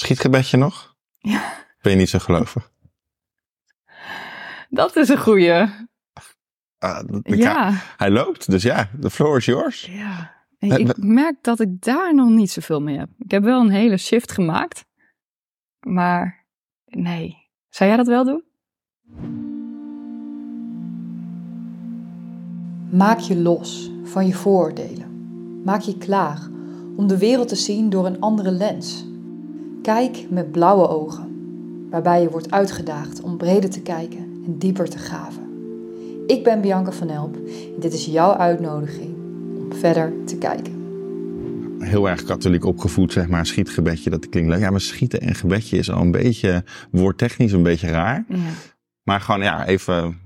Schietgebedje nog? Ja. Ben je niet zo gelovig? Dat is een goeie. Ah, Ja. Hij loopt, dus ja, the floor is yours. ja. En We- ik merk dat ik daar nog niet zoveel mee heb. Ik heb wel een hele shift gemaakt. Maar nee. Zou jij dat wel doen? Maak je los van je vooroordelen. Maak je klaar om de wereld te zien door een andere lens. Kijk met blauwe ogen, waarbij je wordt uitgedaagd om breder te kijken en dieper te graven. Ik ben Bianca van Elp en dit is jouw uitnodiging om verder te kijken. Heel erg katholiek opgevoed, zeg maar. Schietgebedje, dat klinkt leuk. Ja, maar schieten en gebedje is al een beetje, woordtechnisch een beetje raar. Ja. Maar gewoon, ja, even,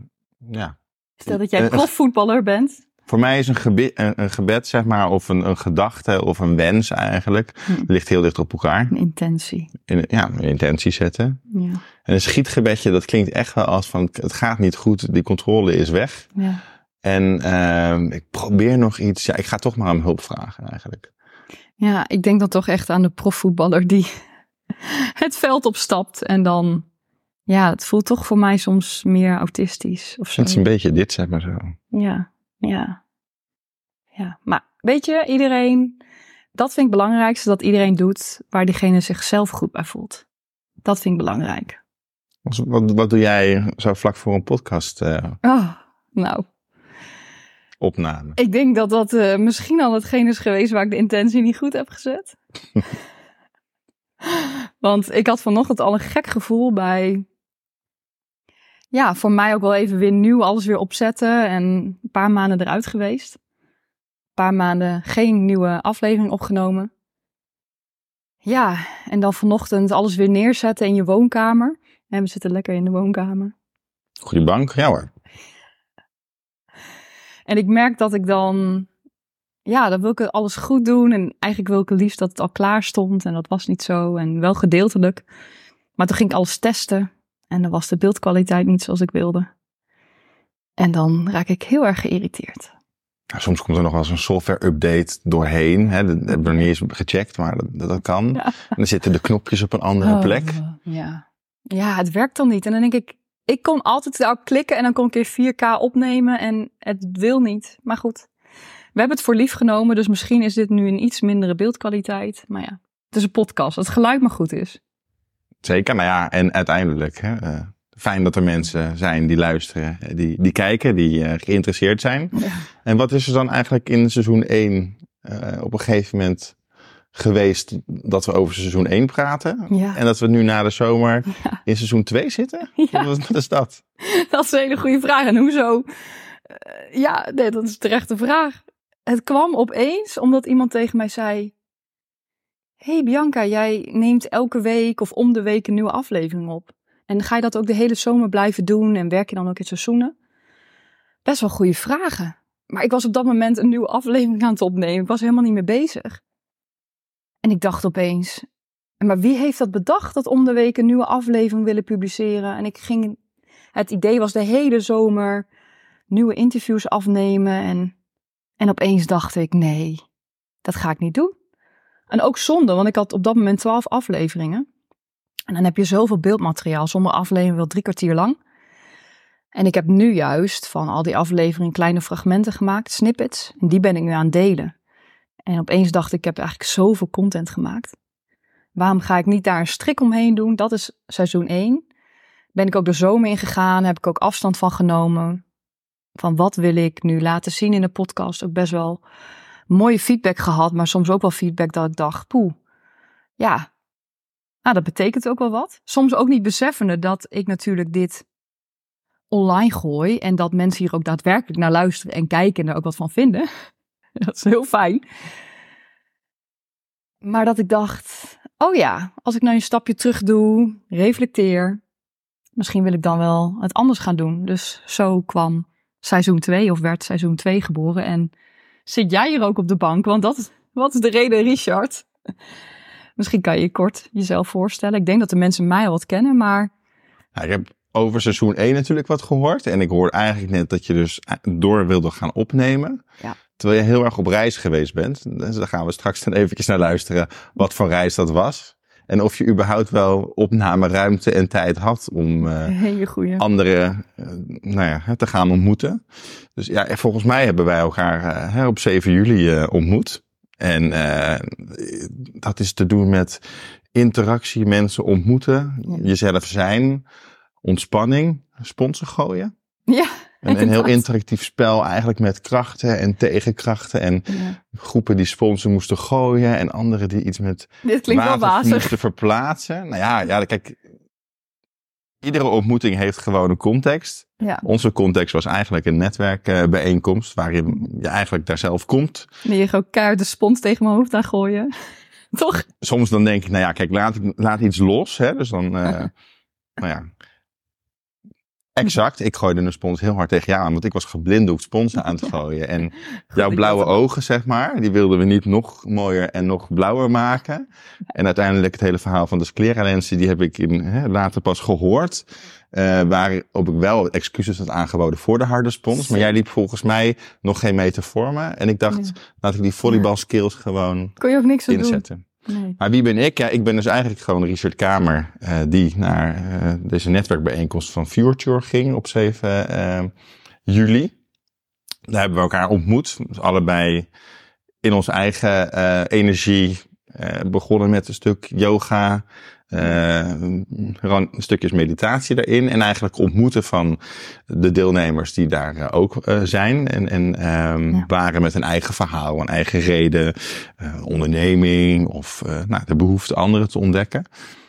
ja. Stel dat jij Eh, profvoetballer bent. Voor mij is een, gebe- een, een gebed, zeg maar, of een, een gedachte of een wens eigenlijk, Hm. ligt heel dicht op elkaar. Een intentie. In, ja, een intentie zetten. Ja. En een schietgebedje, dat klinkt echt wel als van, het gaat niet goed, die controle is weg. ja. En ehm, ik probeer nog iets, ja, ik ga toch maar om hulp vragen eigenlijk. Ja, ik denk dan toch echt aan de profvoetballer die het veld opstapt en dan, ja, het voelt toch voor mij soms meer autistisch of zo. Het is een beetje dit, zeg maar zo. Ja, ja. Ja, maar weet je, iedereen, dat vind ik het belangrijkste, dat iedereen doet waar diegene zichzelf goed bij voelt. Dat vind ik belangrijk. Wat, wat, doe jij zo vlak voor een podcast Oh, nou, opname? ik denk dat dat eh, misschien al hetgeen is geweest waar ik de intentie niet goed heb gezet. Want ik had vanochtend al een gek gevoel bij. Ja, voor mij ook wel even weer nieuw alles weer opzetten. En een paar maanden eruit geweest. Een paar maanden geen nieuwe aflevering opgenomen. Ja, en dan vanochtend alles weer neerzetten in je woonkamer. En we zitten lekker in de woonkamer. Goede bank? Ja hoor. En ik merk dat ik dan, ja, dan wil ik alles goed doen. En eigenlijk wil ik het liefst dat het al klaar stond. En dat was niet zo. En wel gedeeltelijk. Maar toen ging ik alles testen. En dan was de beeldkwaliteit niet zoals ik wilde. En dan raak ik heel erg geïrriteerd. Nou, soms komt er nog wel eens een software update doorheen. Hè. Dat heb ik nog niet eens gecheckt, maar dat, dat kan. Ja. En dan zitten de knopjes op een andere plek. Oh, ja. ja, het werkt dan niet. En dan denk ik, ik kon altijd daarop klikken en dan kon ik weer 4K opnemen en het wil niet. Maar goed, we hebben het voor lief genomen, dus misschien is dit nu een iets mindere beeldkwaliteit. Maar ja, het is een podcast, dat het geluid maar goed is. Zeker, nou ja, en uiteindelijk, hè, eh, fijn dat er mensen zijn die luisteren, eh, die, die kijken, die eh, geïnteresseerd zijn. Ja. En wat is er dan eigenlijk in seizoen 1 eh, op een gegeven moment geweest dat we over seizoen 1 praten? Ja. En dat we nu na de zomer Ja. in seizoen 2 zitten? Wat, is dat? Dat is een hele goede vraag. En hoezo? Eh, ja, nee, dat is terecht de vraag. Het kwam opeens omdat iemand tegen mij zei: hey Bianca, jij neemt elke week of om de week een nieuwe aflevering op. En ga je dat ook de hele zomer blijven doen en werk je dan ook in seizoenen? Best wel goede vragen. Maar ik was op dat moment een nieuwe aflevering aan het opnemen. Ik was helemaal niet mee bezig. En ik dacht opeens: maar wie heeft dat bedacht dat om de week een nieuwe aflevering willen publiceren? En ik ging het idee was de hele zomer nieuwe interviews afnemen. En, en opeens dacht ik, nee, dat ga ik niet doen. En ook zonde, want ik had op dat moment twaalf afleveringen. En dan heb je zoveel beeldmateriaal. Sommige afleveringen wel drie kwartier lang. En ik heb nu juist van al die afleveringen kleine fragmenten gemaakt, snippets. En die ben ik nu aan het delen. En opeens dacht ik, ik heb eigenlijk zoveel content gemaakt. Waarom ga ik niet daar een strik omheen doen? Dat is seizoen 1 ben ik ook de zomer ingegaan, heb ik ook afstand van genomen. Van wat wil ik nu laten zien in de podcast. Ook best wel mooie feedback gehad, maar soms ook wel feedback dat ik dacht, poeh, ja, nou, dat betekent ook wel wat. Soms ook niet beseffende dat ik natuurlijk dit online gooi en dat mensen hier ook daadwerkelijk naar luisteren en kijken en er ook wat van vinden. Dat is heel fijn. Maar dat ik dacht, oh ja, als ik nou een stapje terug doe, reflecteer, misschien wil ik dan wel het anders gaan doen. Dus zo kwam seizoen 2 of werd seizoen 2 geboren. En zit jij hier ook op de bank? Want dat wat is de reden, Richard? Misschien kan je je kort jezelf voorstellen. Ik denk dat de mensen mij al wat kennen, maar Nou, ik heb over seizoen 1 natuurlijk wat gehoord. En ik hoorde eigenlijk net dat je dus door wilde gaan opnemen. Ja. Terwijl je heel erg op reis geweest bent. Dus daar gaan we straks dan eventjes naar luisteren wat voor reis dat was. En of je überhaupt wel opnameruimte en tijd had om uh, anderen uh, nou ja, te gaan ontmoeten. Dus ja, volgens mij hebben wij elkaar uh, op 7 juli ontmoet. En dat is te doen met interactie, mensen ontmoeten, jezelf zijn, ontspanning, sponsor gooien. Ja. Een, een, heel interactief spel eigenlijk met krachten en tegenkrachten. En ja. groepen die sponsor moesten gooien en anderen die iets met Dit klinkt wel moesten verplaatsen. Nou ja, ja, kijk, iedere ontmoeting heeft gewoon een context. Ja. Onze context was eigenlijk een netwerkbijeenkomst waarin je eigenlijk daar zelf komt. Nee, je gewoon kaart de spons tegen mijn hoofd aan gooien. Toch? Soms dan denk ik, nou ja, kijk, laat, laat iets los. Hè? Dus dan, uh, nou ja, Exact. Ik gooide een spons heel hard tegen jou aan, want ik was geblinddoekt sponsen aan het gooien. En jouw blauwe ogen, zeg maar, die wilden we niet nog mooier en nog blauwer maken. En uiteindelijk het hele verhaal van de scleralensen, die heb ik in, hè, later pas gehoord. Uh, waarop ik wel excuses had aangeboden voor de harde spons. Maar jij liep volgens mij nog geen meter voor me. En ik dacht, ja. laat ik die volleybal skills gewoon Kon je ook niks inzetten. Doen. Maar wie ben ik? Ja, ik ben dus eigenlijk gewoon Richard Kamer, uh, die naar uh, deze netwerkbijeenkomst van Future ging op 7 uh, juli. Daar hebben we elkaar ontmoet. Dus allebei in onze eigen energie begonnen met een stuk yoga, stukjes meditatie daarin. En eigenlijk ontmoeten van de deelnemers die daar ook zijn. En, en um, ja. waren met een eigen verhaal, een eigen reden, onderneming of nou, de behoefte anderen te ontdekken.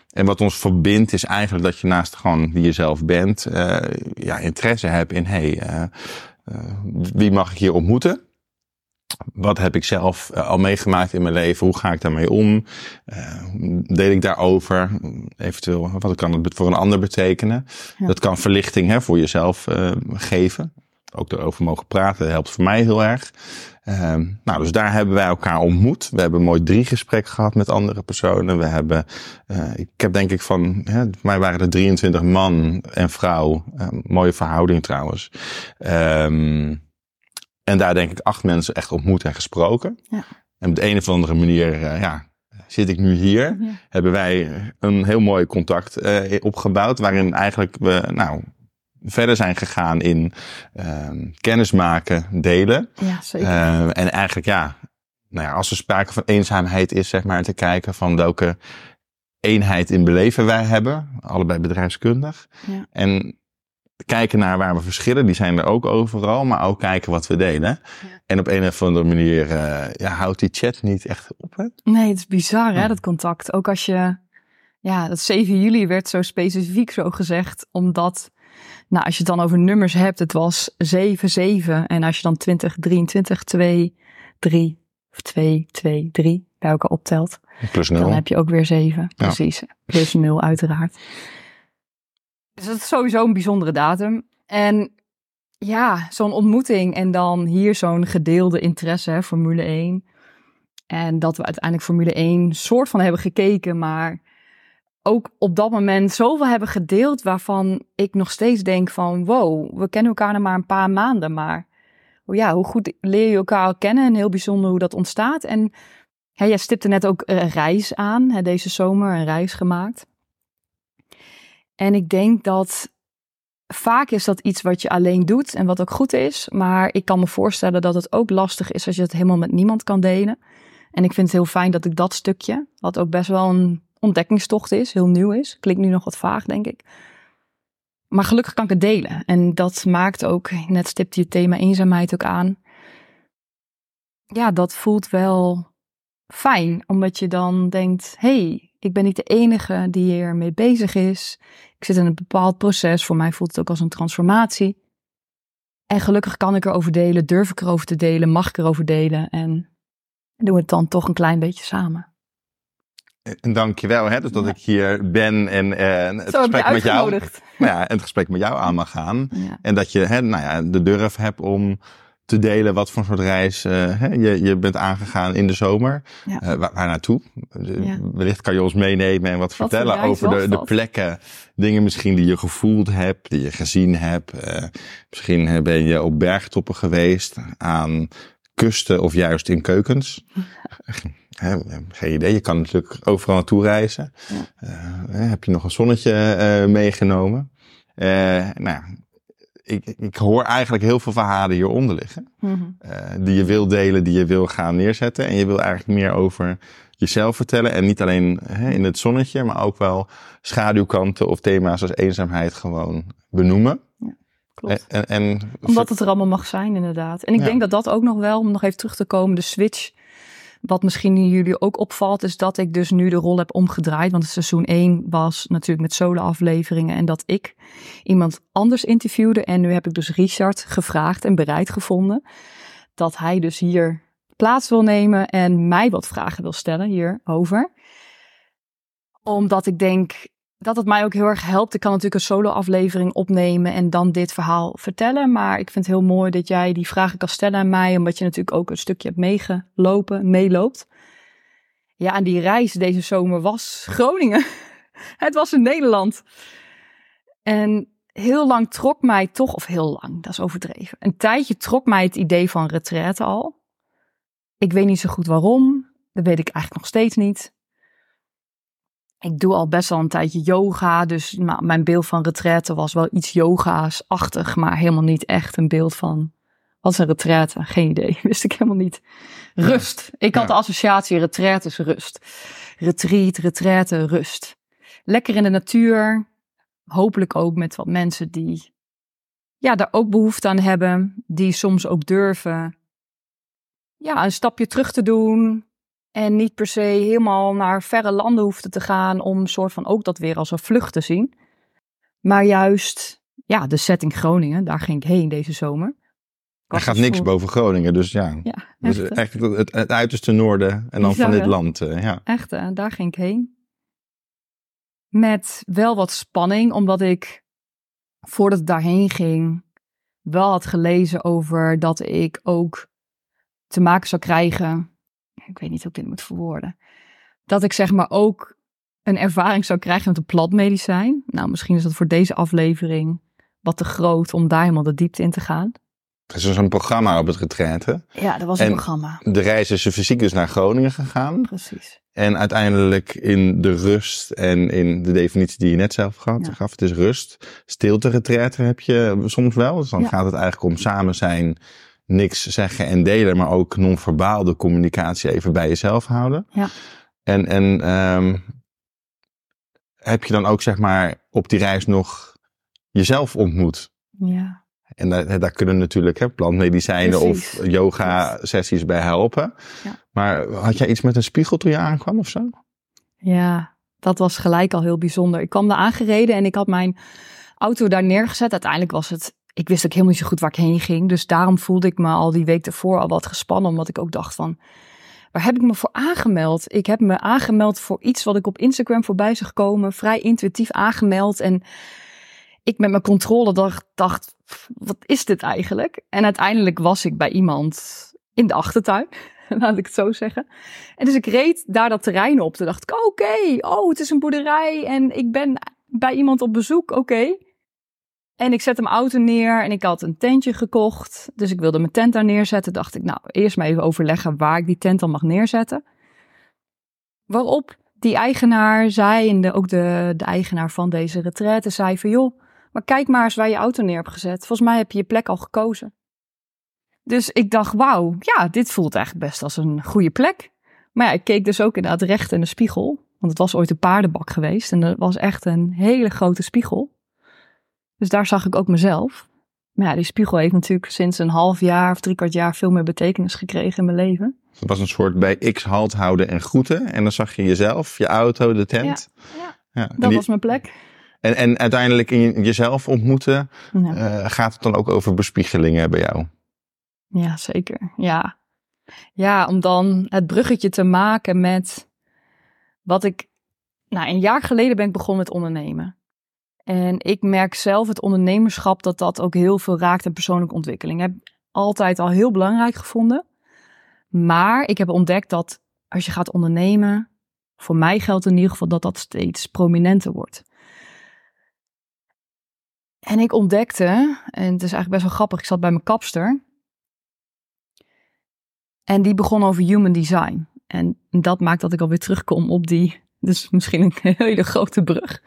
En wat ons verbindt is eigenlijk dat je naast gewoon wie je zelf bent, uh, ja, interesse hebt in, hey, wie mag ik hier ontmoeten? Wat heb ik zelf uh, al meegemaakt in mijn leven? Hoe ga ik daarmee om? Uh, deel ik daarover? Eventueel, wat kan het voor een ander betekenen? Ja. Dat kan verlichting hè, voor jezelf uh, geven. Ook erover mogen praten helpt voor mij heel erg. nou, dus daar hebben wij elkaar ontmoet. We hebben mooi drie gesprek gehad met andere personen. We hebben, ik heb denk ik van, hè, voor mij waren er 23 man en vrouw. mooie verhouding trouwens. Um, en daar denk ik acht mensen echt ontmoet en gesproken. Ja. En op de een of andere manier, uh, ja, zit ik nu hier. Ja. Hebben wij een heel mooi contact uh, opgebouwd. Waarin eigenlijk we, nou, verder zijn gegaan in uh, kennismaken, delen. Ja, zeker. Uh, en eigenlijk, ja, nou ja, als er sprake van eenzaamheid is, zeg maar, te kijken van welke eenheid in beleven wij hebben. Allebei bedrijfskundig. Ja. En kijken naar waar we verschillen, die zijn er ook overal, maar ook kijken wat we delen. Ja. En op een of andere manier uh, ja, houdt die chat niet echt op. Hè? Nee, het is bizar hè, dat contact. Ook als je, ja, dat 7 juli werd zo specifiek zo gezegd, omdat, nou, als je het dan over nummers hebt, het was 7, 7. En als je dan 20, 23, 2, 3, of 2, 2, 3 bij elkaar optelt, Plus 0. dan heb je ook weer 7. Precies. Plus 0 uiteraard. Dus dat is sowieso een bijzondere datum. En ja, zo'n ontmoeting en dan hier zo'n gedeelde interesse, hè, Formule 1. En dat we uiteindelijk Formule 1 soort van hebben gekeken, maar ook op dat moment zoveel hebben gedeeld waarvan ik nog steeds denk van wow, we kennen elkaar nog maar een paar maanden, maar oh ja, hoe goed leer je elkaar al kennen en heel bijzonder hoe dat ontstaat. En hè, jij stipte net ook een reis aan, hè, deze zomer een reis gemaakt. En ik denk dat vaak is dat iets wat je alleen doet en wat ook goed is. Maar ik kan me voorstellen dat het ook lastig is als je het helemaal met niemand kan delen. En ik vind het heel fijn dat ik dat stukje, wat ook best wel een ontdekkingstocht is, heel nieuw is. Klinkt nu nog wat vaag, denk ik. Maar gelukkig kan ik het delen. En dat maakt ook, net stipt je thema eenzaamheid ook aan. Ja, dat voelt wel fijn, omdat je dan denkt: hey, ik ben niet de enige die ermee bezig is. Ik zit in een bepaald proces. Voor mij voelt het ook als een transformatie. En gelukkig kan ik erover delen, durf ik erover te delen, mag ik erover delen. En doen we het dan toch een klein beetje samen. En dankjewel hè, dus dat Ja. ik hier ben en, en het Zo gesprek met jou, nou ja, het gesprek met jou aan mag gaan. Ja. En dat je hè, nou ja, de durf hebt om te delen wat voor soort reis eh, hè, je, je bent aangegaan in de zomer. Ja. Eh, waar, waar naartoe? Eh, Ja. Wellicht kan je ons meenemen en wat vertellen over de, de plekken, dingen misschien die je gevoeld hebt, die je gezien hebt. Misschien ben je op bergtoppen geweest, aan kusten of juist in keukens. Geen idee, je kan natuurlijk overal naartoe reizen. Ja. Heb je nog een zonnetje meegenomen? Uh, nou ja, ik, ik hoor eigenlijk heel veel verhalen hieronder liggen. Mm -hmm. die je wil delen, die je wil gaan neerzetten. En je wil eigenlijk meer over jezelf vertellen. En niet alleen hè, in het zonnetje, maar ook wel schaduwkanten of thema's als eenzaamheid gewoon benoemen. Ja, klopt. En, en, Omdat het er allemaal mag zijn, inderdaad. En ik denk dat dat ook nog wel, om nog even terug te komen, de switch wat misschien jullie ook opvalt, is dat ik dus nu de rol heb omgedraaid. Want seizoen 1 was natuurlijk met solo-afleveringen en dat ik iemand anders interviewde. En nu heb ik dus Richard gevraagd en bereid gevonden dat hij dus hier plaats wil nemen en mij wat vragen wil stellen hierover. Omdat ik denk, dat het mij ook heel erg helpt. Ik kan natuurlijk een solo-aflevering opnemen en dan dit verhaal vertellen. Maar ik vind het heel mooi dat jij die vragen kan stellen aan mij, omdat je natuurlijk ook een stukje hebt meegelopen, meeloopt. Ja, en die reis deze zomer was Groningen. het was in Nederland. En heel lang trok mij toch, of heel lang, dat is overdreven. Een tijdje trok mij het idee van retraite al. Ik weet niet zo goed waarom. Dat weet ik eigenlijk nog steeds niet ik doe al best wel een tijdje yoga. Dus mijn beeld van retraite was wel iets yoga's-achtig. Maar helemaal niet echt een beeld van. Wat is een retraite? Geen idee. Wist ik helemaal niet. Rust. Ik had de associatie retraite is rust. Retreat, retraite, rust. Lekker in de natuur. Hopelijk ook met wat mensen die ja, daar ook behoefte aan hebben. Die soms ook durven ja, een stapje terug te doen. En niet per se helemaal naar verre landen hoefde te gaan om soort van ook dat weer als een vlucht te zien. Maar juist, ja, de setting Groningen, daar ging ik heen deze zomer. Er gaat niks boven Groningen, dus ja. ja dus eigenlijk het, het, uiterste noorden en dan van dit land. Uh, ja. Echt, daar ging ik heen. Met wel wat spanning, omdat ik voordat ik daarheen ging, wel had gelezen over dat ik ook te maken zou krijgen ik weet niet hoe ik dit moet verwoorden. Dat ik zeg maar ook een ervaring zou krijgen met een plantmedicijn. Nou, misschien is dat voor deze aflevering wat te groot om daar helemaal de diepte in te gaan. Er is dus een programma op het retraite. Ja, dat was een programma. De reis is fysiek dus naar Groningen gegaan. Precies. En uiteindelijk in de rust en in de definitie die je net zelf gaf, gaf het is rust. Stilte retraite heb je soms wel. Dus dan gaat het eigenlijk om samen zijn, niks zeggen en delen, maar ook non-verbaal de communicatie even bij jezelf houden. Ja. En, en um, heb je dan ook zeg maar op die reis nog jezelf ontmoet? Ja. En daar, daar kunnen natuurlijk hè, plantmedicijnen of yoga sessies bij helpen. Ja. Maar had jij iets met een spiegel toen je aankwam of zo? Ja, dat was gelijk al heel bijzonder. Ik kwam daar aangereden en ik had mijn auto daar neergezet. Uiteindelijk was het ik wist ook helemaal niet zo goed waar ik heen ging. Dus daarom voelde ik me al die week ervoor al wat gespannen. Omdat ik ook dacht van, waar heb ik me voor aangemeld? Ik heb me aangemeld voor iets wat ik op Instagram voorbij zag komen. Vrij intuïtief aangemeld. En ik met mijn controle dacht, dacht wat is dit eigenlijk? En uiteindelijk was ik bij iemand in de achtertuin. Laat ik het zo zeggen. En dus ik reed daar dat terrein op. Toen dacht ik, oké, oh, het is een boerderij en ik ben bij iemand op bezoek, oké. En ik zet hem auto neer en ik had een tentje gekocht. Dus ik wilde mijn tent daar neerzetten. Dacht ik, nou, eerst maar even overleggen waar ik die tent dan mag neerzetten. Waarop die eigenaar zei, en de, ook de, de eigenaar van deze retraite zei van, joh, maar kijk maar eens waar je auto neer hebt gezet. Volgens mij heb je je plek al gekozen. Dus ik dacht, wauw, ja, dit voelt eigenlijk best als een goede plek. Maar ja, ik keek dus ook inderdaad recht in de spiegel. Want het was ooit een paardenbak geweest. En dat was echt een hele grote spiegel. Dus daar zag ik ook mezelf. Maar ja, die spiegel heeft natuurlijk sinds een half jaar of drie kwart jaar veel meer betekenis gekregen in mijn leven. Het was een soort bij X halt houden en groeten. En dan zag je jezelf, je auto, de tent. Ja, ja. dat was mijn plek. En, en uiteindelijk in jezelf ontmoeten, uh, gaat het dan ook over bespiegelingen bij jou? Ja, zeker. Ja. ja, om dan het bruggetje te maken met wat ik... Nou, een jaar geleden ben ik begonnen met ondernemen. En ik merk zelf het ondernemerschap dat dat ook heel veel raakt aan persoonlijke ontwikkeling. Ik heb altijd al heel belangrijk gevonden. Maar ik heb ontdekt dat als je gaat ondernemen, voor mij geldt in ieder geval dat dat steeds prominenter wordt. En ik ontdekte, en het is eigenlijk best wel grappig, ik zat bij mijn kapster. En die begon over human design. En dat maakt dat ik alweer terugkom op die, dus misschien een hele grote brug.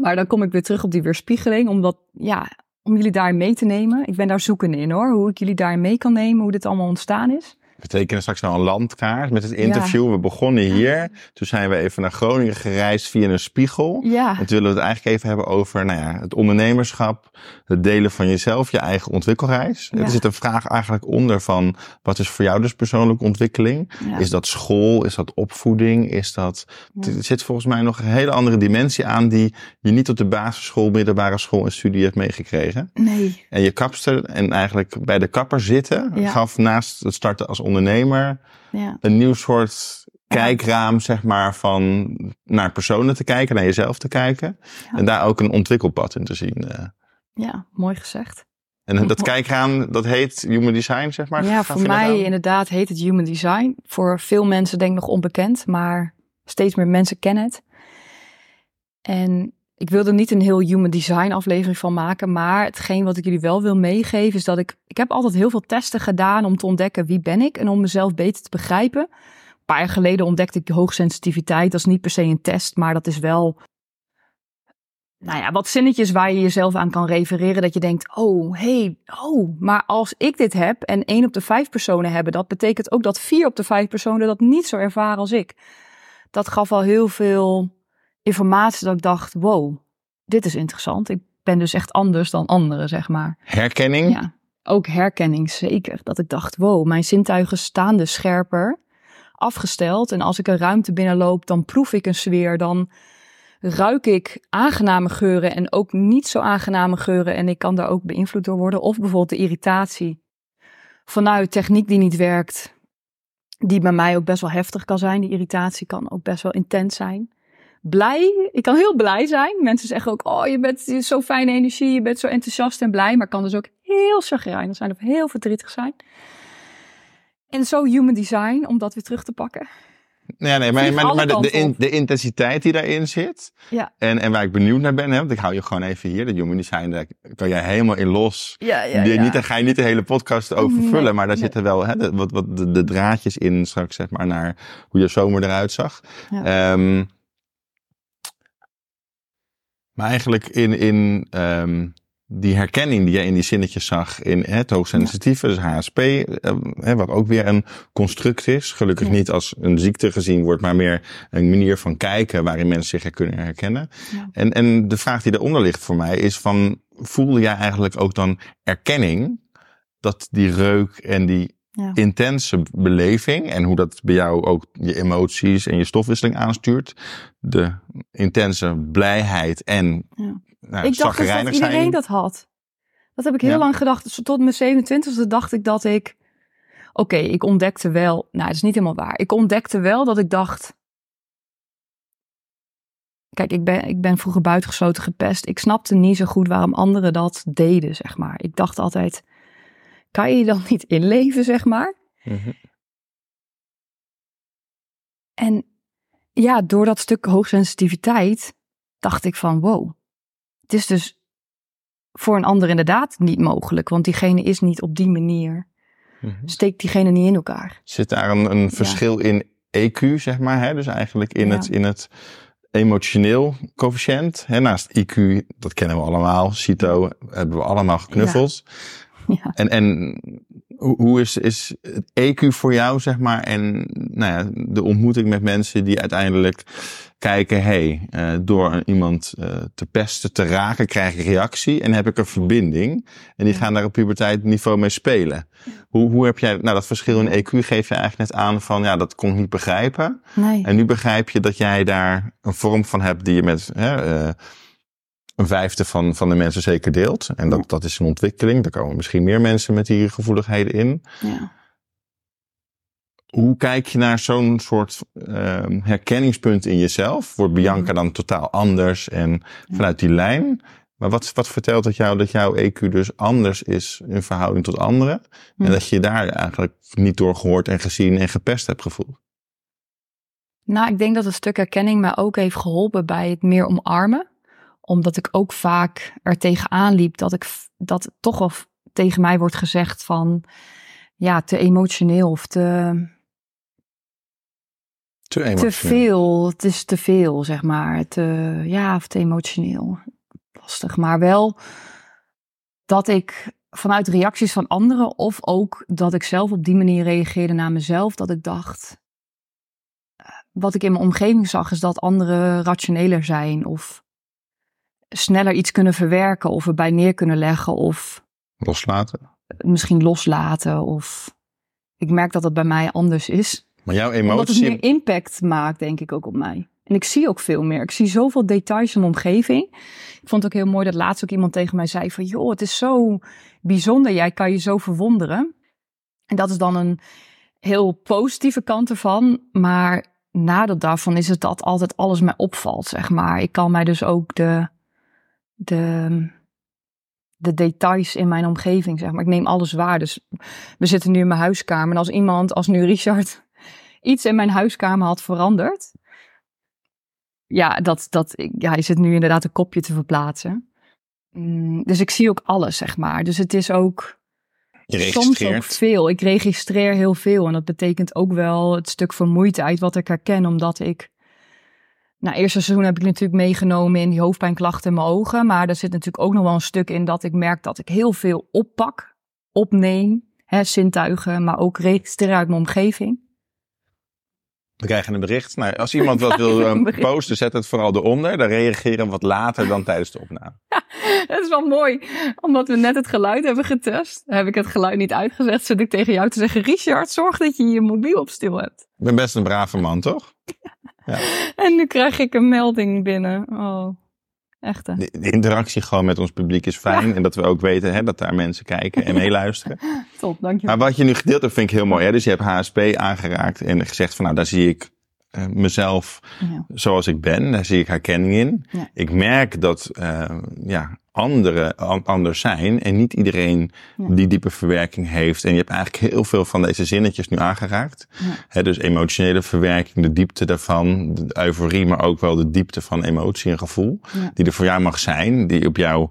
Maar dan kom ik weer terug op die weerspiegeling, omdat, ja, om jullie daar mee te nemen. Ik ben daar zoekende in hoor, hoe ik jullie daar mee kan nemen, hoe dit allemaal ontstaan is. We tekenen straks nou een landkaart met het interview. We begonnen hier. Toen zijn we even naar Groningen gereisd via een spiegel. Ja. En toen willen we het eigenlijk even hebben over nou ja, het ondernemerschap. Het delen van jezelf, je eigen ontwikkelreis. Ja. Er zit een vraag eigenlijk onder van... wat is voor jou dus persoonlijke ontwikkeling? Is dat school? Is dat opvoeding? Is dat... Er zit volgens mij nog een hele andere dimensie aan... die je niet op de basisschool, middelbare school en studie hebt meegekregen. Nee. En je kapster en eigenlijk bij de kapper zitten... Gaf naast het starten als ondernemer Ja. een nieuw soort kijkraam, zeg maar, van naar personen te kijken, naar jezelf te kijken. Ja. En daar ook een ontwikkelpad in te zien. eh. ja, mooi gezegd. En dat kijkraam, dat heet Human Design, zeg maar. Ja, voor mij inderdaad heet het human design. Voor veel mensen denk ik nog onbekend, maar steeds meer mensen kennen het. En ik wilde niet een heel human design aflevering van maken, maar hetgeen wat ik jullie wel wil meegeven is dat ik, ik heb altijd heel veel testen gedaan om te ontdekken wie ben ik en om mezelf beter te begrijpen. Een paar jaar geleden ontdekte ik hoogsensitiviteit. Dat is niet per se een test, maar dat is wel nou ja, wat zinnetjes waar je jezelf aan kan refereren. Dat je denkt, oh, hey, oh. Maar als ik dit heb en één op de vijf personen hebben, dat betekent ook dat vier op de vijf personen dat niet zo ervaren als ik. Dat gaf al heel veel informatie dat ik dacht, wow, dit is interessant. Ik ben dus echt anders dan anderen, zeg maar. Herkenning. Ja, ook herkenning zeker. Dat ik dacht, wow, mijn zintuigen staan dus scherper afgesteld. En als ik een ruimte binnenloop, dan proef ik een sfeer. Dan ruik ik aangename geuren en ook niet zo aangename geuren. En ik kan daar ook beïnvloed door worden. Of bijvoorbeeld de irritatie vanuit techniek die niet werkt. Die bij mij ook best wel heftig kan zijn. Die irritatie kan ook best wel intens zijn. Blij, ik kan heel blij zijn. Mensen zeggen ook, oh je bent zo fijne energie, je bent zo enthousiast en blij. Maar kan dus ook heel chagrijnig zijn of heel verdrietig zijn. En zo human design, om dat weer terug te pakken. Ja, nee, maar, maar, de, de, in- intensiteit die daarin zit. Ja. En, en waar ik benieuwd naar ben, hè, want ik hou je gewoon even hier. De Human Design, daar kan jij helemaal in los. Ja, ja, Die- ja. Niet, daar ga je niet de hele podcast over Nee, vullen, maar daar nee. zitten wel hè, de, wat, wat de, de draadjes in straks, zeg maar, naar hoe je zomer eruit zag. Ja. Ehm, maar eigenlijk in, in ehm, die herkenning die jij in die zinnetjes zag in hè, het hoogsensitieve, dus HSP, eh, hè, wat ook weer een construct is. Gelukkig Ja. niet als een ziekte gezien wordt, maar meer een manier van kijken waarin mensen zich kunnen herkennen. Ja. En, en de vraag die eronder ligt voor mij is van, voelde jij eigenlijk ook dan erkenning dat die reuk en die Ja. intense beleving en hoe dat bij jou ook je emoties en je stofwisseling aanstuurt, de intense blijheid en Ja. nou, ik dacht dus dat iedereen zijn. dat had. Dat heb ik heel Ja. lang gedacht. Dus tot mijn 27e dacht ik dat ik... Oké, ik ontdekte wel... Nou, dat is niet helemaal waar. Ik ontdekte wel dat ik dacht... Kijk, ik ben, ik ben vroeger buitengesloten gepest. Ik snapte niet zo goed waarom anderen dat deden, zeg maar. Ik dacht altijd... Kan je je dan niet inleven, zeg maar? Mhm. En ja, door dat stuk hoogsensitiviteit dacht ik van wow, het is dus voor een ander inderdaad niet mogelijk, want diegene is niet op die manier, Mhm. steekt diegene niet in elkaar. Zit daar een, een verschil in EQ, zeg maar, hè? dus eigenlijk in, Ja. het, in het emotioneel coëfficiënt. Hè? Naast IQ, dat kennen we allemaal, CITO hebben we allemaal geknuffeld. Ja. En, en hoe, is, is het EQ voor jou, zeg maar, en nou ja, de ontmoeting met mensen die uiteindelijk kijken, hey, eh, door iemand eh, te pesten, te raken, krijg ik reactie en heb ik een verbinding. En die gaan daar op puberteitsniveau mee spelen. Hoe, hoe heb jij, nou dat verschil in EQ geef je eigenlijk net aan van, ja, dat kon ik niet begrijpen. Nee. En nu begrijp je dat jij daar een vorm van hebt die je met hè, eh, een vijfde van, van de mensen zeker deelt. En dat, dat is een ontwikkeling. Daar komen misschien meer mensen met die gevoeligheden in. Ja. Hoe kijk je naar zo'n soort ehm, herkenningspunt in jezelf? Wordt Bianca dan totaal anders en vanuit die lijn? Maar wat, wat vertelt het jou dat jouw EQ dus anders is in verhouding tot anderen? En dat je daar eigenlijk niet door gehoord en gezien en gepest hebt gevoeld? Nou, ik denk dat het stuk herkenning mij ook heeft geholpen bij het meer omarmen. Omdat ik ook vaak er tegenaan liep dat, ik, dat toch wel f- tegen mij wordt gezegd van... Ja, te emotioneel of te... Te veel. Het is te veel, zeg maar. Te, ja, of te emotioneel. Lastig. Maar wel dat ik vanuit reacties van anderen, of ook dat ik zelf op die manier reageerde naar mezelf, dat ik dacht. eh, Wat ik in mijn omgeving zag, is dat anderen rationeler zijn, of sneller iets kunnen verwerken, of erbij neer kunnen leggen, of Loslaten. misschien loslaten. Of ik merk dat het bij mij anders is Maar jouw omdat het emotie... meer impact maakt, denk ik ook op mij. En ik zie ook veel meer. Ik zie zoveel details in mijn omgeving. Ik vond het ook heel mooi dat laatst ook iemand tegen mij zei van... joh, het is zo bijzonder. Jij kan je zo verwonderen. En dat is dan een heel positieve kant ervan. Maar nadeel daarvan is het dat altijd alles mij opvalt, zeg maar. Ik kan mij dus ook de, de, de details in mijn omgeving, zeg maar. Ik neem alles waar. Dus we zitten nu in mijn huiskamer. En als iemand, als nu Richard iets in mijn huiskamer had veranderd. Ja, dat, dat, ja, hij zit nu inderdaad een kopje te verplaatsen. Mm, dus ik zie ook alles, zeg maar. Dus het is ook soms ook veel. Ik registreer heel veel. En dat betekent ook wel het stuk vermoeidheid wat ik herken. Omdat ik... Nou, eerste seizoen heb ik natuurlijk meegenomen in die hoofdpijnklachten in mijn ogen. Maar er zit natuurlijk ook nog wel een stuk in dat ik merk dat ik heel veel oppak, opneem. Hè, zintuigen, maar ook registreer uit mijn omgeving. We krijgen een bericht. Nou, als iemand wat wil eh, posten, zet het vooral eronder. Dan reageren we wat later dan tijdens de opname. Het is wel mooi, omdat we net het geluid hebben getest. Heb ik het geluid niet uitgezet, zit ik tegen jou te zeggen... Richard, zorg dat je je mobiel op stil hebt. Ik ben best een brave man, toch? En nu krijg ik een melding binnen. Oh, echt hè? De, de interactie gewoon met ons publiek is fijn. En dat we ook weten hè, dat daar mensen kijken en meeluisteren. Top, dankjewel. Maar wat je nu gedeeld hebt, vind ik heel mooi. Hè? Dus je hebt HSP aangeraakt en gezegd van nou, daar zie ik eh, mezelf Ja. zoals ik ben. Daar zie ik herkenning in. Ja. Ik merk dat eh, ja, anderen an- anders zijn en niet iedereen Ja. die diepe verwerking heeft. En je hebt eigenlijk heel veel van deze zinnetjes nu aangeraakt. Ja. Dus emotionele verwerking, de diepte daarvan, de euforie, maar ook wel de diepte van emotie en gevoel. Ja. Die er voor jou mag zijn, die op jouw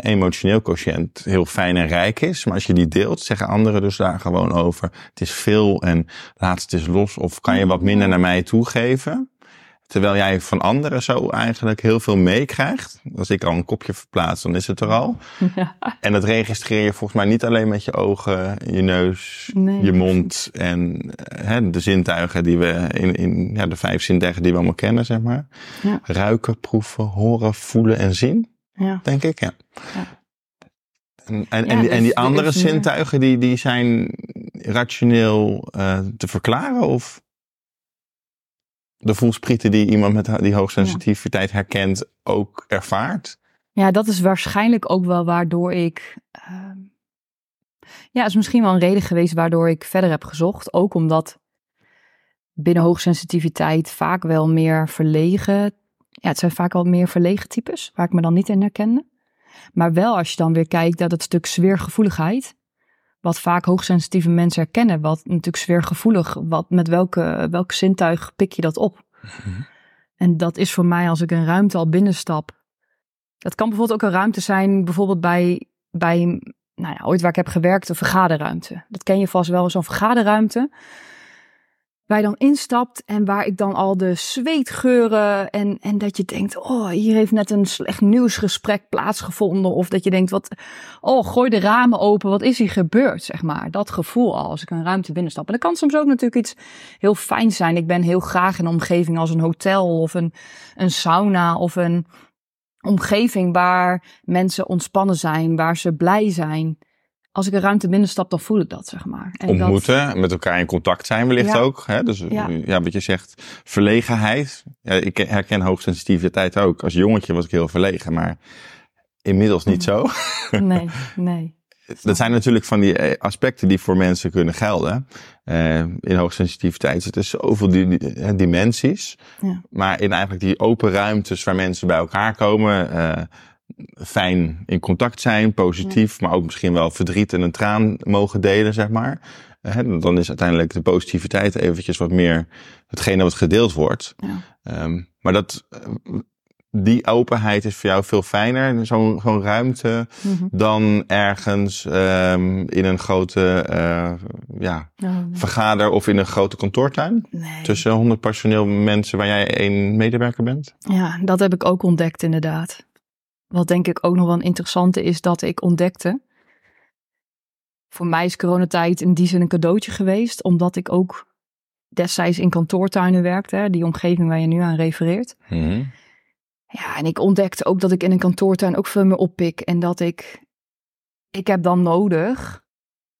emotioneel quotient heel fijn en rijk is. Maar als je die deelt, zeggen anderen dus daar gewoon over. Het is veel en laat het eens los. Of kan je wat minder naar mij toegeven? Terwijl jij van anderen zo eigenlijk heel veel meekrijgt. Als ik al een kopje verplaats, dan is het er al. Ja. En dat registreer je volgens mij niet alleen met je ogen, je neus, Nee, je mond en eh, hè, de zintuigen die we in, in ja, de vijf zintuigen die we allemaal kennen, zeg maar. Ja. Ruiken, proeven, horen, voelen en zien, Ja. denk ik. Ja. En, en, en, die, dus en die er andere meer- zintuigen, die, die zijn rationeel eh, te verklaren? Of de voelsprieten die iemand met die hoogsensitiviteit herkent ook ervaart? Ja, dat is waarschijnlijk ook wel waardoor ik. ehm, ja, is misschien wel een reden geweest waardoor ik verder heb gezocht. Ook omdat binnen hoogsensitiviteit vaak wel meer verlegen. Ja, het zijn vaak wel meer verlegen types, waar ik me dan niet in herkende. Maar wel als je dan weer kijkt naar het stuk sfeergevoeligheid. Wat vaak hoogsensitieve mensen herkennen. Wat natuurlijk sfeergevoelig, wat, met welke, welk zintuig pik je dat op? En dat is voor mij als ik een ruimte al binnenstap. Dat kan bijvoorbeeld ook een ruimte zijn, bijvoorbeeld bij, bij nou ja, ooit waar ik heb gewerkt, een vergaderruimte. Dat ken je vast wel, zo'n vergaderruimte. Je dan instapt en waar ik dan al de zweetgeuren en, en dat je denkt, oh, hier heeft net een slecht nieuwsgesprek plaatsgevonden. Of dat je denkt, wat, oh, gooi de ramen open, wat is hier gebeurd, zeg maar. Dat gevoel al als ik een ruimte binnenstap. En dat kan soms ook natuurlijk iets heel fijns zijn. Ik ben heel graag in een omgeving als een hotel of een, een sauna of een omgeving waar mensen ontspannen zijn, waar ze blij zijn. Als ik een ruimte binnenstap, dan voel ik dat, zeg maar. En dat- Ontmoeten, met elkaar in contact zijn wellicht Ja. ook. Hè? Dus Ja. wat je zegt, verlegenheid. Ja, ik herken hoogsensitiviteit ook. Als jongetje was ik heel verlegen, maar inmiddels niet zo. Nee, nee. Dat zijn natuurlijk van die eh, aspecten die voor mensen kunnen gelden. Eh, in hoogsensitiviteit zitten zoveel di- eh, dimensies. Ja. Maar in eigenlijk die open ruimtes waar mensen bij elkaar komen, fijn in contact zijn, positief, maar ook misschien wel verdriet en een traan mogen delen, zeg maar. Dan is uiteindelijk de positiviteit eventjes wat meer hetgene wat gedeeld wordt. Ja. Ehm, maar dat, die openheid is voor jou veel fijner, zo'n zo'n ruimte, Mhm. dan ergens ehm, in een grote eh, ja, Oh, vergader of in een grote kantoortuin? nee. Tussen 100 personeel mensen waar jij één medewerker bent? Ja, dat heb ik ook ontdekt inderdaad. Wat denk ik ook nog wel een interessante is dat ik ontdekte. Voor mij is coronatijd in die zin een cadeautje geweest, omdat ik ook destijds in kantoortuinen werkte, hè, die omgeving waar je nu aan refereert. Ja, en ik ontdekte ook dat ik in een kantoortuin ook veel meer oppik en dat ik, ik heb dan nodig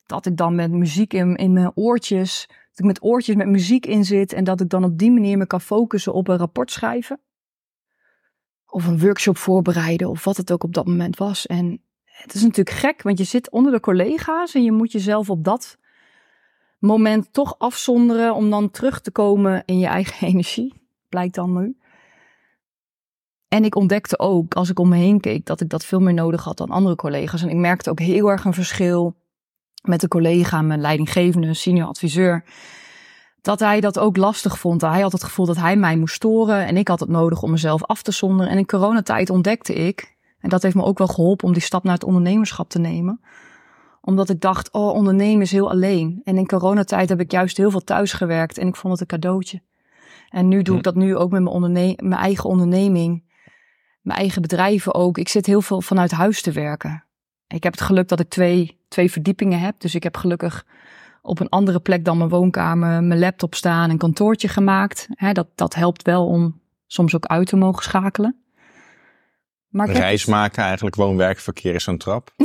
dat ik dan met muziek in, in mijn oortjes, dat ik met oortjes met muziek in zit en dat ik dan op die manier me kan focussen op een rapport schrijven of een workshop voorbereiden of wat het ook op dat moment was. En het is natuurlijk gek, want je zit onder de collega's en je moet jezelf op dat moment toch afzonderen om dan terug te komen in je eigen energie, blijkt dan nu. En ik ontdekte ook, als ik om me heen keek, dat ik dat veel meer nodig had dan andere collega's. En ik merkte ook heel erg een verschil met de collega, mijn leidinggevende, senior adviseur. Dat hij dat ook lastig vond. Hij had het gevoel dat hij mij moest storen. En ik had het nodig om mezelf af te zonderen. En in coronatijd ontdekte ik, en dat heeft me ook wel geholpen om die stap naar het ondernemerschap te nemen. Omdat ik dacht, oh, ondernemen is heel alleen. En in coronatijd heb ik juist heel veel thuis gewerkt. En ik vond het een cadeautje. En nu doe ik dat nu ook met mijn, onderne- mijn eigen onderneming. Mijn eigen bedrijven ook. Ik zit heel veel vanuit huis te werken. Ik heb het geluk dat ik twee, twee verdiepingen heb. Dus ik heb gelukkig op een andere plek dan mijn woonkamer mijn laptop staan, een kantoortje gemaakt. Dat, dat helpt wel om soms ook uit te mogen schakelen. Maar Reis maken eigenlijk, woon-werkverkeer is zo'n trap.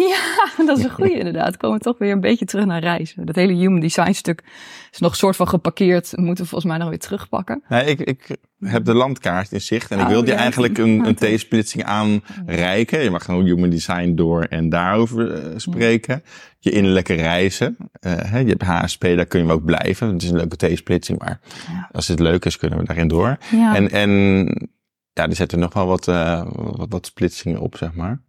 Ja, dat is een goede inderdaad. Komen we toch weer een beetje terug naar reizen. Dat hele human design stuk is nog soort van geparkeerd. Moeten we volgens mij nog weer terugpakken. Nee, ik, ik heb de landkaart in zicht en ik Oh, wil die ja. eigenlijk een, een. T-splitsing aanreiken. Je mag gewoon human design door en daarover eh, spreken. Je innerlijke reizen. Eh, hè, je hebt HSP, daar kun je ook blijven. Het is een leuke T-splitsing, maar Ja. als het leuk is, kunnen we daarin door. Ja, En, en ja, die zetten nog wel wat, eh, wat, wat splitsingen op, zeg maar.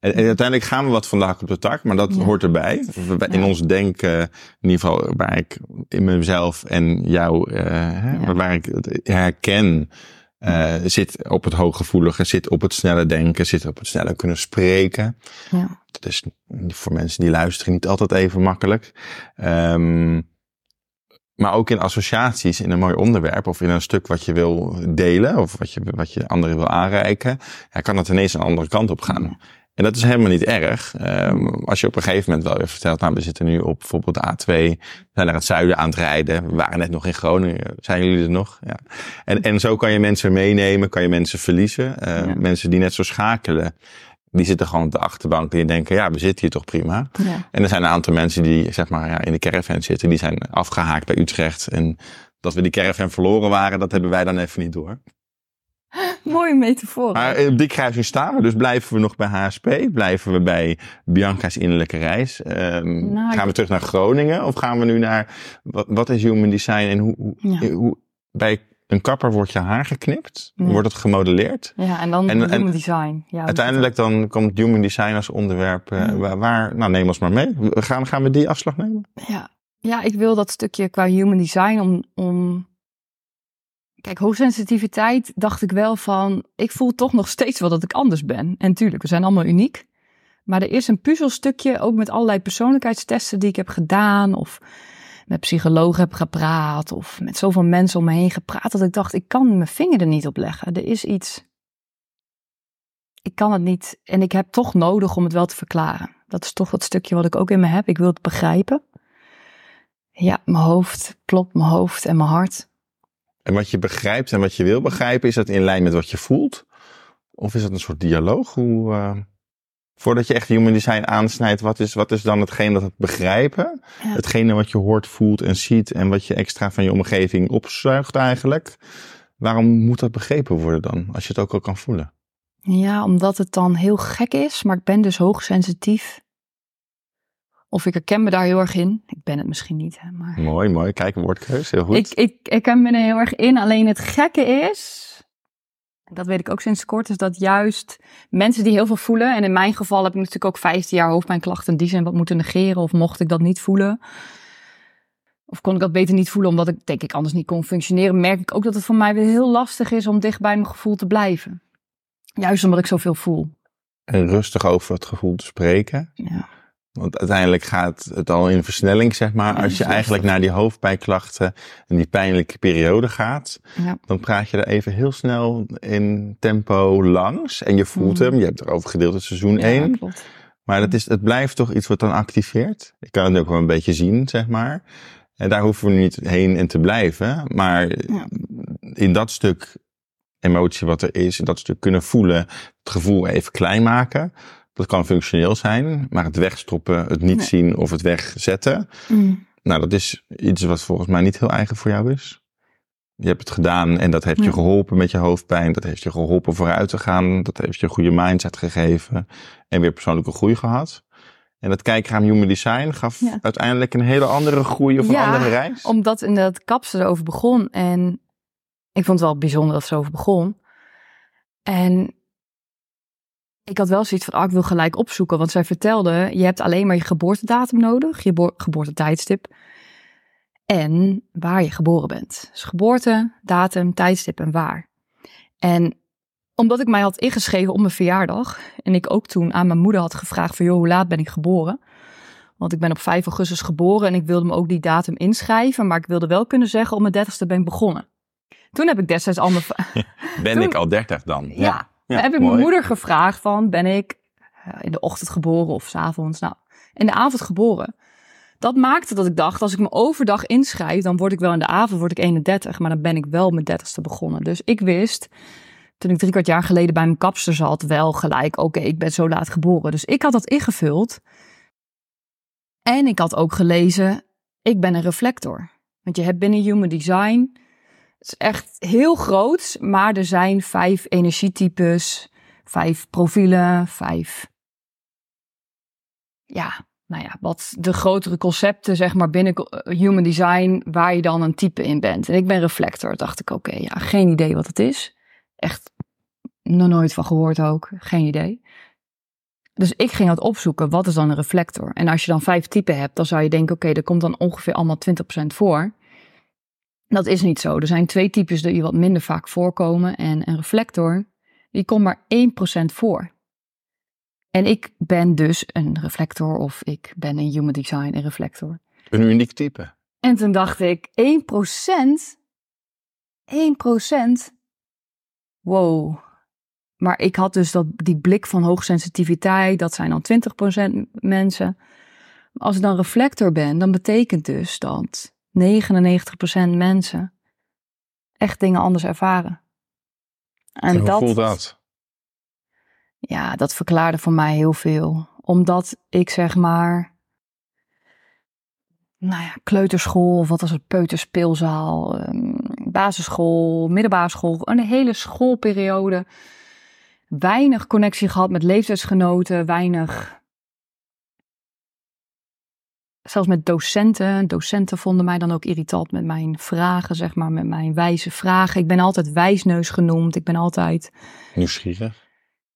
En, en uiteindelijk gaan we wat vandaag op de tak, maar dat Ja. hoort erbij. In Ja. ons denken, in ieder geval waar ik in mezelf en jou, eh, waar ik het herken, eh, zit op het hooggevoelige, zit op het snelle denken, zit op het snelle kunnen spreken. ja. Dat is voor mensen die luisteren niet altijd even makkelijk. Ehm, maar ook in associaties in een mooi onderwerp of in een stuk wat je wil delen of wat je, wat je anderen wil aanreiken, ja, kan het ineens een andere kant op gaan. En dat is helemaal niet erg. Ehm, als je op een gegeven moment wel weer vertelt, nou, we zitten nu op bijvoorbeeld de A2, we zijn naar het zuiden aan het rijden. We waren net nog in Groningen. Zijn jullie er nog? Ja. En, en zo kan je mensen meenemen, kan je mensen verliezen. Ja. Mensen die net zo schakelen, die zitten gewoon op de achterbank die denken, ja, we zitten hier toch prima. ja. En er zijn een aantal mensen die zeg maar ja, in de caravan zitten, die zijn afgehaakt bij Utrecht. En dat we die caravan verloren waren, dat hebben wij dan even niet door. Mooie metafoor. Maar op die kruising staan we, dus blijven we nog bij HSP? Blijven we bij Bianca's innerlijke reis? Ehm, Nou, gaan we terug naar Groningen? Of gaan we nu naar, wat, wat is human design en hoe, hoe, Ja. hoe bij een kapper wordt je haar geknipt? Ja. Wordt het gemodelleerd? ja, en dan en- en- human design. Ja, Uiteindelijk dan komt human design als onderwerp. eh, Ja. waar, waar- nou neem ons maar mee. Gaan, gaan we die afslag nemen? Ja. ja, ik wil dat stukje qua human design om, om... Kijk, hoogsensitiviteit dacht ik wel van... Ik voel toch nog steeds wel dat ik anders ben. En tuurlijk, we zijn allemaal uniek. Maar er is een puzzelstukje, ook met allerlei persoonlijkheidstesten die ik heb gedaan... of met psychologen heb gepraat... of met zoveel mensen om me heen gepraat... dat ik dacht, ik kan mijn vinger er niet op leggen. Er is iets... Ik kan het niet en ik heb toch nodig om het wel te verklaren. Dat is toch dat stukje wat ik ook in me heb. Ik wil het begrijpen. Ja, mijn hoofd klopt, mijn hoofd en mijn hart. En wat je begrijpt en wat je wil begrijpen, is dat in lijn met wat je voelt? Of is dat een soort dialoog? Hoe, eh, voordat je echt human design aansnijdt, wat is, wat is dan hetgeen dat het begrijpen? Ja. Hetgene wat je hoort, voelt en ziet en wat je extra van je omgeving opzuigt eigenlijk. Waarom moet dat begrepen worden dan, als je het ook al kan voelen? Ja, omdat het dan heel gek is, maar ik ben dus hoogsensitief. Of ik herken me daar heel erg in. Ik ben het misschien niet, hè, maar... Mooi, mooi. Kijk, een woordkeus. Heel goed. Ik, ik, ik herken me er heel erg in. Alleen het gekke is, dat weet ik ook sinds kort, is dat juist mensen die heel veel voelen. En in mijn geval heb ik natuurlijk ook 15 jaar hoofdpijnklachten. Die zijn wat moeten negeren. Of mocht ik dat niet voelen. Of kon ik dat beter niet voelen omdat ik denk ik anders niet kon functioneren. Merk ik ook dat het voor mij weer heel lastig is om dicht bij mijn gevoel te blijven. Juist omdat ik zoveel voel. En rustig over het gevoel te spreken. Ja. Want uiteindelijk gaat het al in versnelling, zeg maar. Als je eigenlijk naar die hoofdpijnklachten en die pijnlijke periode gaat, Ja. dan praat je er even heel snel in tempo langs. En je voelt Mhm. hem. Je hebt erover gedeeld het seizoen Ja, 1. klopt. Maar dat is, het blijft toch iets wat dan activeert. Ik kan het ook wel een beetje zien, zeg maar. En daar hoeven we niet heen en te blijven. Maar Ja. in dat stuk emotie wat er is, in dat stuk kunnen voelen, het gevoel even klein maken. Dat kan functioneel zijn, maar het wegstoppen, het niet Nee. zien of het wegzetten. Mm. Nou, dat is iets wat volgens mij niet heel eigen voor jou is. Je hebt het gedaan en dat heeft je geholpen met je hoofdpijn. Dat heeft je geholpen vooruit te gaan. Dat heeft je een goede mindset gegeven. En weer persoonlijke groei gehad. En dat kijkraam Human Design gaf Ja. uiteindelijk een hele andere groei of een Ja, andere reis. Omdat in dat kapsel erover begon. En ik vond het wel bijzonder dat ze over begon. En ik had wel zoiets van, ah, ik wil gelijk opzoeken. Want zij vertelde, je hebt alleen maar je geboortedatum nodig. Je bo- geboortetijdstip. En waar je geboren bent. Dus geboorte, datum, tijdstip en waar. En omdat ik mij had ingeschreven op mijn verjaardag. En ik ook toen aan mijn moeder had gevraagd van, joh, hoe laat ben ik geboren? Want ik ben op 5 augustus geboren en ik wilde me ook die datum inschrijven. Maar ik wilde wel kunnen zeggen, op mijn dertigste ben ik begonnen. Toen heb ik destijds al mijn... Ben toen- ik al 30 dan? Ja, Ja, heb ik mooi. mijn moeder gevraagd van, ben ik eh, in de ochtend geboren of 's avonds? Nou, in de avond geboren. Dat maakte dat ik dacht, als ik me overdag inschrijf, dan word ik wel in de avond word ik 31. Maar dan ben ik wel mijn dertigste begonnen. Dus ik wist, toen ik drie kwart jaar geleden bij mijn kapster zat, wel gelijk, oké, ik ben zo laat geboren. Dus ik had dat ingevuld. En ik had ook gelezen, ik ben een reflector. Want je hebt binnen Human Design, het is echt heel groot, maar er zijn vijf energietypes, vijf profielen, vijf. Ja, nou ja, wat de grotere concepten, zeg maar, binnen eh, Human Design, waar je dan een type in bent. En ik ben reflector. Dacht ik, oké, ja, geen idee wat het is. Echt nog nooit van gehoord ook. Geen idee. Dus ik ging dat opzoeken. Wat is dan een reflector? En als je dan vijf typen hebt, dan zou je denken, oké, er komt dan ongeveer allemaal 20% voor. Dat is niet zo. Er zijn twee types die wat minder vaak voorkomen. En een reflector, die komt maar 1% voor. En ik ben dus een reflector of ik ben een human design een reflector. Een uniek type. En toen dacht ik, 1%? 1%? Wow. Maar ik had dus dat, die blik van hoogsensitiviteit, dat zijn dan 20% mensen. Als ik dan reflector ben, dan betekent dus dat 99% mensen echt dingen anders ervaren. En hoe voelt dat? Ja, dat verklaarde voor mij heel veel. Omdat ik zeg maar. Nou ja, kleuterschool, of wat was het, peuterspeelzaal, ehm, basisschool, middelbare school, een hele schoolperiode. Weinig connectie gehad met leeftijdsgenoten, weinig. Zelfs met docenten. Docenten vonden mij dan ook irritant met mijn vragen, zeg maar, met mijn wijze vragen. Ik ben altijd wijsneus genoemd. Ik ben altijd Nieuwsgierig.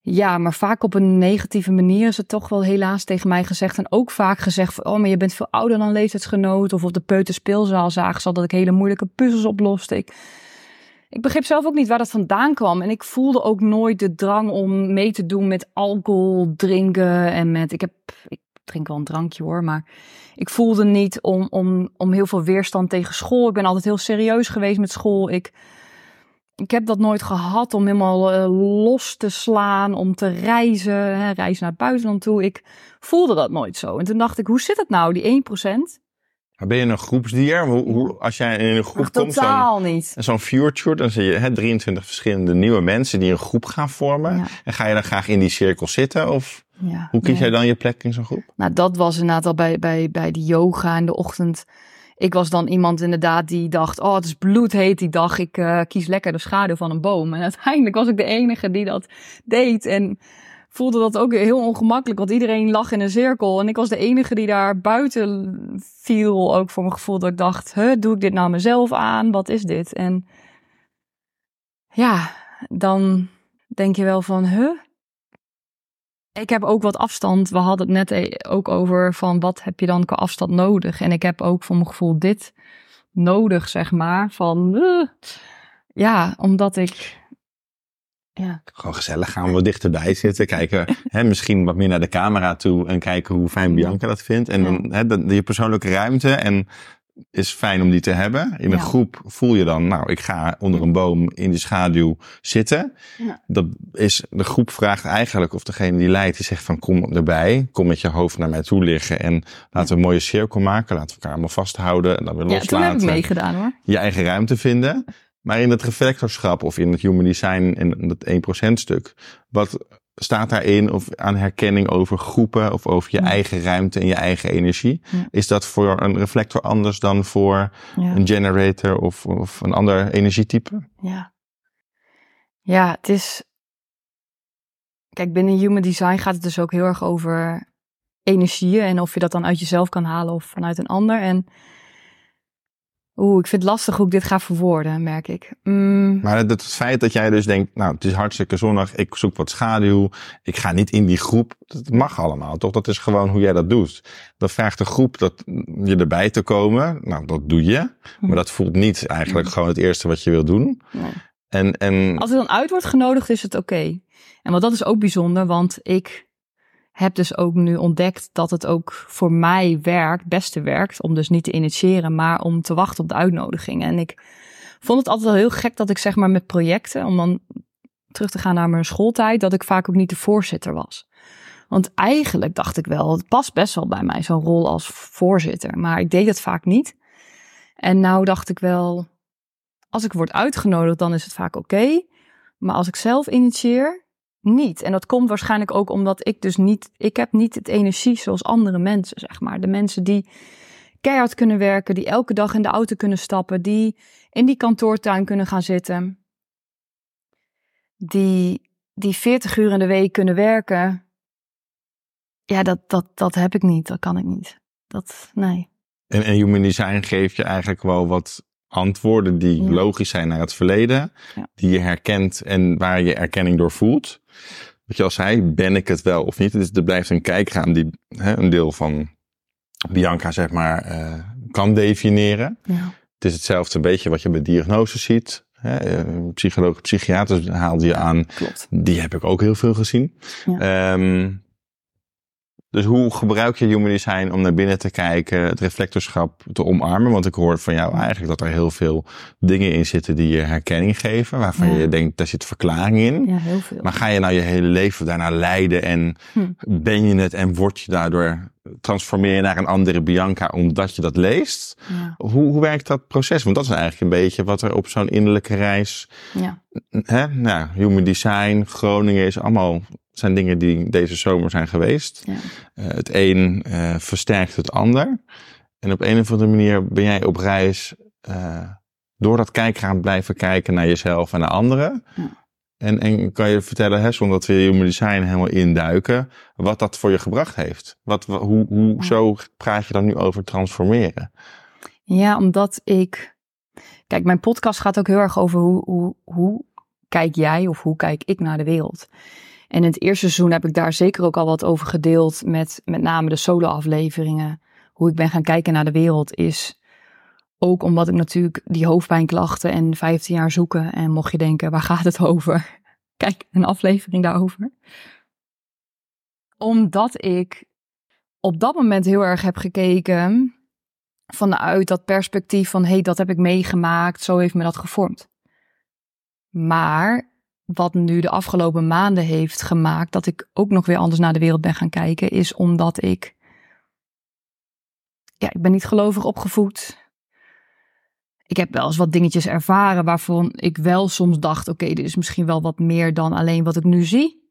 ja, maar vaak op een negatieve manier is het toch wel helaas tegen mij gezegd. En ook vaak gezegd van, oh, maar je bent veel ouder dan leeftijdsgenoot. Of op de peuterspeelzaal zagen ze al dat ik hele moeilijke puzzels oploste. Ik, ik begreep zelf ook niet waar dat vandaan kwam. En ik voelde ook nooit de drang om mee te doen met alcohol drinken. En met, ik heb, ik drink wel een drankje hoor, maar ik voelde niet om, om, om heel veel weerstand tegen school. Ik ben altijd heel serieus geweest met school. Ik ik heb dat nooit gehad om helemaal eh, los te slaan, om te reizen, hè, reizen naar het buitenland toe. Ik voelde dat nooit zo. En toen dacht ik, hoe zit het nou, die 1%? Maar ben je een groepsdier? Hoe, hoe, als jij in een groep Ach, komt, totaal niet. zo'n future, dan zie je hè, 23 verschillende nieuwe mensen die een groep gaan vormen. Ja. En ga je dan graag in die cirkel zitten? Of Ja, hoe kies nee. jij dan je plek in zo'n groep? Nou, dat was inderdaad al bij, bij, bij de yoga in de ochtend. Ik was dan iemand inderdaad die dacht, oh, het is bloedheet die dag. Ik eh, kies lekker de schaduw van een boom. En uiteindelijk was ik de enige die dat deed. En voelde dat ook heel ongemakkelijk, want iedereen lag in een cirkel. En ik was de enige die daar buiten viel, ook voor mijn gevoel. Dat ik dacht, huh, doe ik dit nou mezelf aan? Wat is dit? En ja, dan denk je wel van, huh? Ik heb ook wat afstand. We hadden het net e- ook over van wat heb je dan qua afstand nodig. En ik heb ook voor mijn gevoel dit nodig, zeg maar. Van, eh, ja, omdat ik Ja. Gewoon gezellig, gaan we wat dichterbij zitten. Kijken, hè, misschien wat meer naar de camera toe en kijken hoe fijn Bianca dat vindt. En dan hè, dan je persoonlijke ruimte en is fijn om die te hebben. In een Ja. groep voel je dan, nou, ik ga onder een boom in de schaduw zitten. Ja. Dat is, de groep vraagt eigenlijk, of degene die leidt, die zegt van kom erbij. Kom met je hoofd naar mij toe liggen en laten we een mooie cirkel maken. Laten we elkaar allemaal vasthouden en dan weer ja, toen heb ik loslaten meegedaan hoor. je eigen ruimte vinden. Maar in het reflectorschap of in het human design, in dat 1% stuk, wat staat daarin of aan herkenning over groepen of over je Ja. eigen ruimte en je eigen energie? Ja. Is dat voor een reflector anders dan voor Ja. een generator of, of een ander energietype? Ja. Ja, het is. Kijk, binnen Human Design gaat het dus ook heel erg over energieën en of je dat dan uit jezelf kan halen of vanuit een ander. En oeh, ik vind het lastig hoe ik dit ga verwoorden, merk ik. Mm, Maar het, het feit dat jij dus denkt, nou, het is hartstikke zonnig, ik zoek wat schaduw, ik ga niet in die groep, dat mag allemaal, toch? Dat is gewoon hoe jij dat doet. Dan vraagt de groep dat je erbij te komen, nou, dat doe je, maar dat voelt niet eigenlijk gewoon het eerste wat je wil doen. nee. En, en Als ik dan uit wordt genodigd, is het oké. En want dat is ook bijzonder, want ik heb dus ook nu ontdekt dat het ook voor mij werkt, beste werkt, om dus niet te initiëren, maar om te wachten op de uitnodiging. En ik vond het altijd wel heel gek dat ik zeg maar met projecten, om dan terug te gaan naar mijn schooltijd, dat ik vaak ook niet de voorzitter was. Want eigenlijk dacht ik wel, het past best wel bij mij, zo'n rol als voorzitter. Maar ik deed het vaak niet. En nou dacht ik wel, als ik word uitgenodigd, dan is het vaak oké. Maar als ik zelf initieer, niet. En dat komt waarschijnlijk ook omdat ik dus niet, ik heb niet het energie zoals andere mensen, zeg maar. De mensen die keihard kunnen werken, die elke dag in de auto kunnen stappen, die in die kantoortuin kunnen gaan zitten, die, die 40 uur in de week kunnen werken. Ja, dat, dat, dat heb ik niet, dat kan ik niet. Dat, nee. En, en Human Design geeft je eigenlijk wel wat antwoorden die Ja. logisch zijn naar het verleden, Ja. die je herkent en waar je erkenning door voelt. Wat je al zei, ben ik het wel of niet? Dus er blijft een kijkraam die hè, een deel van Bianca, zeg maar, eh, kan definiëren. Ja. Het is hetzelfde beetje wat je bij diagnoses ziet. Hè, eh, psycholoog, psychiaters haalde je aan. Klopt. Die heb ik ook heel veel gezien. Ehm, dus hoe gebruik je Human Design om naar binnen te kijken, het reflectorschap te omarmen? Want ik hoor van jou eigenlijk dat er heel veel dingen in zitten die je herkenning geven, waarvan Ja. je denkt, daar zit verklaring in. Ja, heel veel. Maar ga je nou je hele leven daarna leiden en Hm. ben je het en word je daardoor, transformeer je naar een andere Bianca omdat je dat leest? Ja, Hoe, hoe werkt dat proces? Want dat is eigenlijk een beetje wat er op zo'n innerlijke reis ja. hè, nou, human design, Groningen is allemaal zijn dingen die deze zomer zijn geweest. Ja. Eh, het een eh, versterkt het ander. En op een of andere manier ben jij op reis eh, door dat kijkraam blijven kijken naar jezelf en naar anderen. Ja. En, en kan je vertellen, hè, zonder dat we human design helemaal induiken, wat dat voor je gebracht heeft? Wat, wa- hoe, hoe Ja. zo praat je dan nu over transformeren? Ja, omdat ik. Kijk, mijn podcast gaat ook heel erg over hoe, hoe, hoe kijk jij of hoe kijk ik naar de wereld. En in het eerste seizoen heb ik daar zeker ook al wat over gedeeld met met name de solo-afleveringen. Hoe ik ben gaan kijken naar de wereld is ook omdat ik natuurlijk die hoofdpijnklachten en 15 jaar zoeken. En mocht je denken, waar gaat het over? Kijk, een aflevering daarover. Omdat ik op dat moment heel erg heb gekeken vanuit dat perspectief van hé, hey, dat heb ik meegemaakt, zo heeft me dat gevormd. Maar wat nu de afgelopen maanden heeft gemaakt dat ik ook nog weer anders naar de wereld ben gaan kijken, is omdat ik, ja, ik ben niet gelovig opgevoed. Ik heb wel eens wat dingetjes ervaren waarvan ik wel soms dacht, oké, dit is misschien wel wat meer dan alleen wat ik nu zie.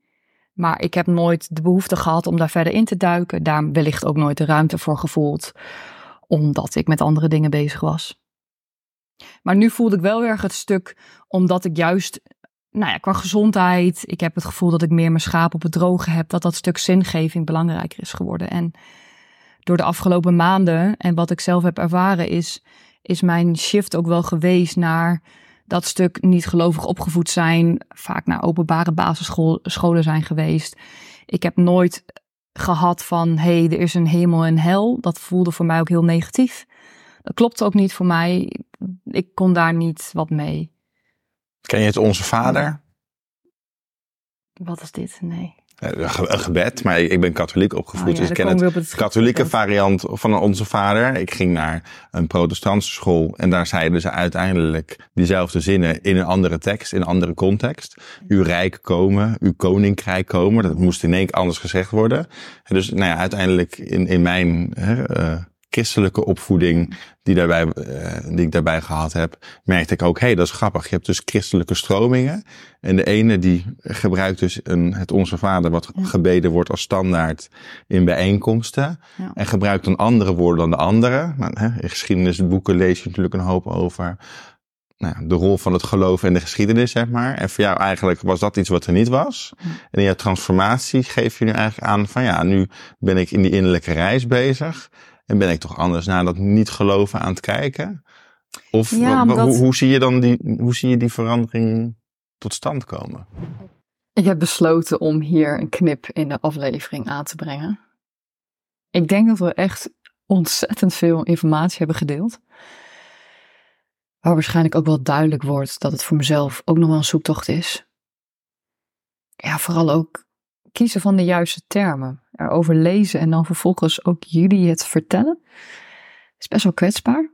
Maar ik heb nooit de behoefte gehad om daar verder in te duiken. Daar wellicht ook nooit de ruimte voor gevoeld omdat ik met andere dingen bezig was. Maar nu voelde ik wel weer het stuk, omdat ik juist, nou ja, qua gezondheid, ik heb het gevoel dat ik meer mijn schaap op het droge heb, dat dat stuk zingeving belangrijker is geworden. En door de afgelopen maanden en wat ik zelf heb ervaren, is, is mijn shift ook wel geweest naar dat stuk niet gelovig opgevoed zijn, vaak naar openbare basisscholen zijn geweest. Ik heb nooit gehad van hé, hey, er is een hemel en hel. Dat voelde voor mij ook heel negatief. Dat klopte ook niet voor mij. Ik kon daar niet wat mee. Ken je het Onze Vader? Wat is dit? Nee. Een gebed, maar ik ben katholiek opgevoed, oh dus ik ken het, het katholieke variant van onze vader. Ik ging naar een protestantse school en daar zeiden ze uiteindelijk diezelfde zinnen in een andere tekst, in een andere context. Uw rijk komen, uw koninkrijk komen, dat moest in één keer anders gezegd worden. En dus nou ja, uiteindelijk in, in mijn hè, uh, christelijke opvoeding die, daarbij, uh, die ik daarbij gehad heb, merkte ik ook, hé, hey, dat is grappig. Je hebt dus christelijke stromingen. En de ene die gebruikt dus een, het Onze Vader, wat gebeden wordt als standaard in bijeenkomsten. Ja. En gebruikt een andere woorden dan de andere. Nou, hè, in geschiedenisboeken lees je natuurlijk een hoop over nou, de rol van het geloof in de geschiedenis, zeg maar. En voor jou eigenlijk was dat iets wat er niet was. En in jouw transformatie geef je nu eigenlijk aan van ja, nu ben ik in die innerlijke reis bezig. En ben ik toch anders naar dat niet geloven aan het kijken? Of hoe, hoe, zie je dan die, hoe zie je die verandering tot stand komen? Ik heb besloten om hier een knip in de aflevering aan te brengen. Ik denk dat we echt ontzettend veel informatie hebben gedeeld. Waar waarschijnlijk ook wel duidelijk wordt dat het voor mezelf ook nog wel een zoektocht is. Ja, vooral ook kiezen van de juiste termen. Erover lezen en dan vervolgens ook jullie het vertellen. Is best wel kwetsbaar.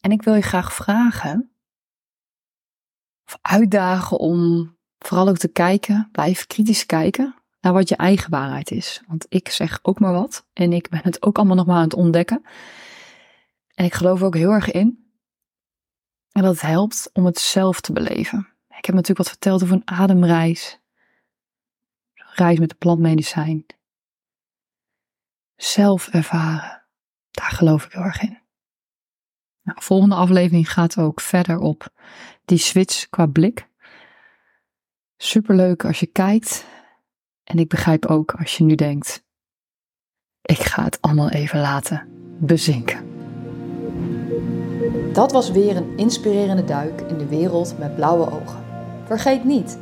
En ik wil je graag vragen, of uitdagen om vooral ook te kijken, blijf kritisch kijken naar wat je eigen waarheid is. Want ik zeg ook maar wat en ik ben het ook allemaal nog maar aan het ontdekken. En ik geloof ook heel erg in. En dat het helpt om het zelf te beleven. Ik heb natuurlijk wat verteld over een ademreis reis met de plantmedicijn. Zelf ervaren, daar geloof ik heel erg in. Nou, de volgende aflevering gaat ook verder op die switch qua blik. Superleuk als je kijkt. En ik begrijp ook als je nu denkt: ik ga het allemaal even laten bezinken. Dat was weer een inspirerende duik in de wereld met blauwe ogen. Vergeet niet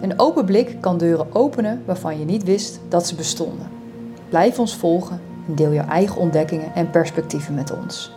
een open blik kan deuren openen waarvan je niet wist dat ze bestonden. Blijf ons volgen en deel jouw eigen ontdekkingen en perspectieven met ons.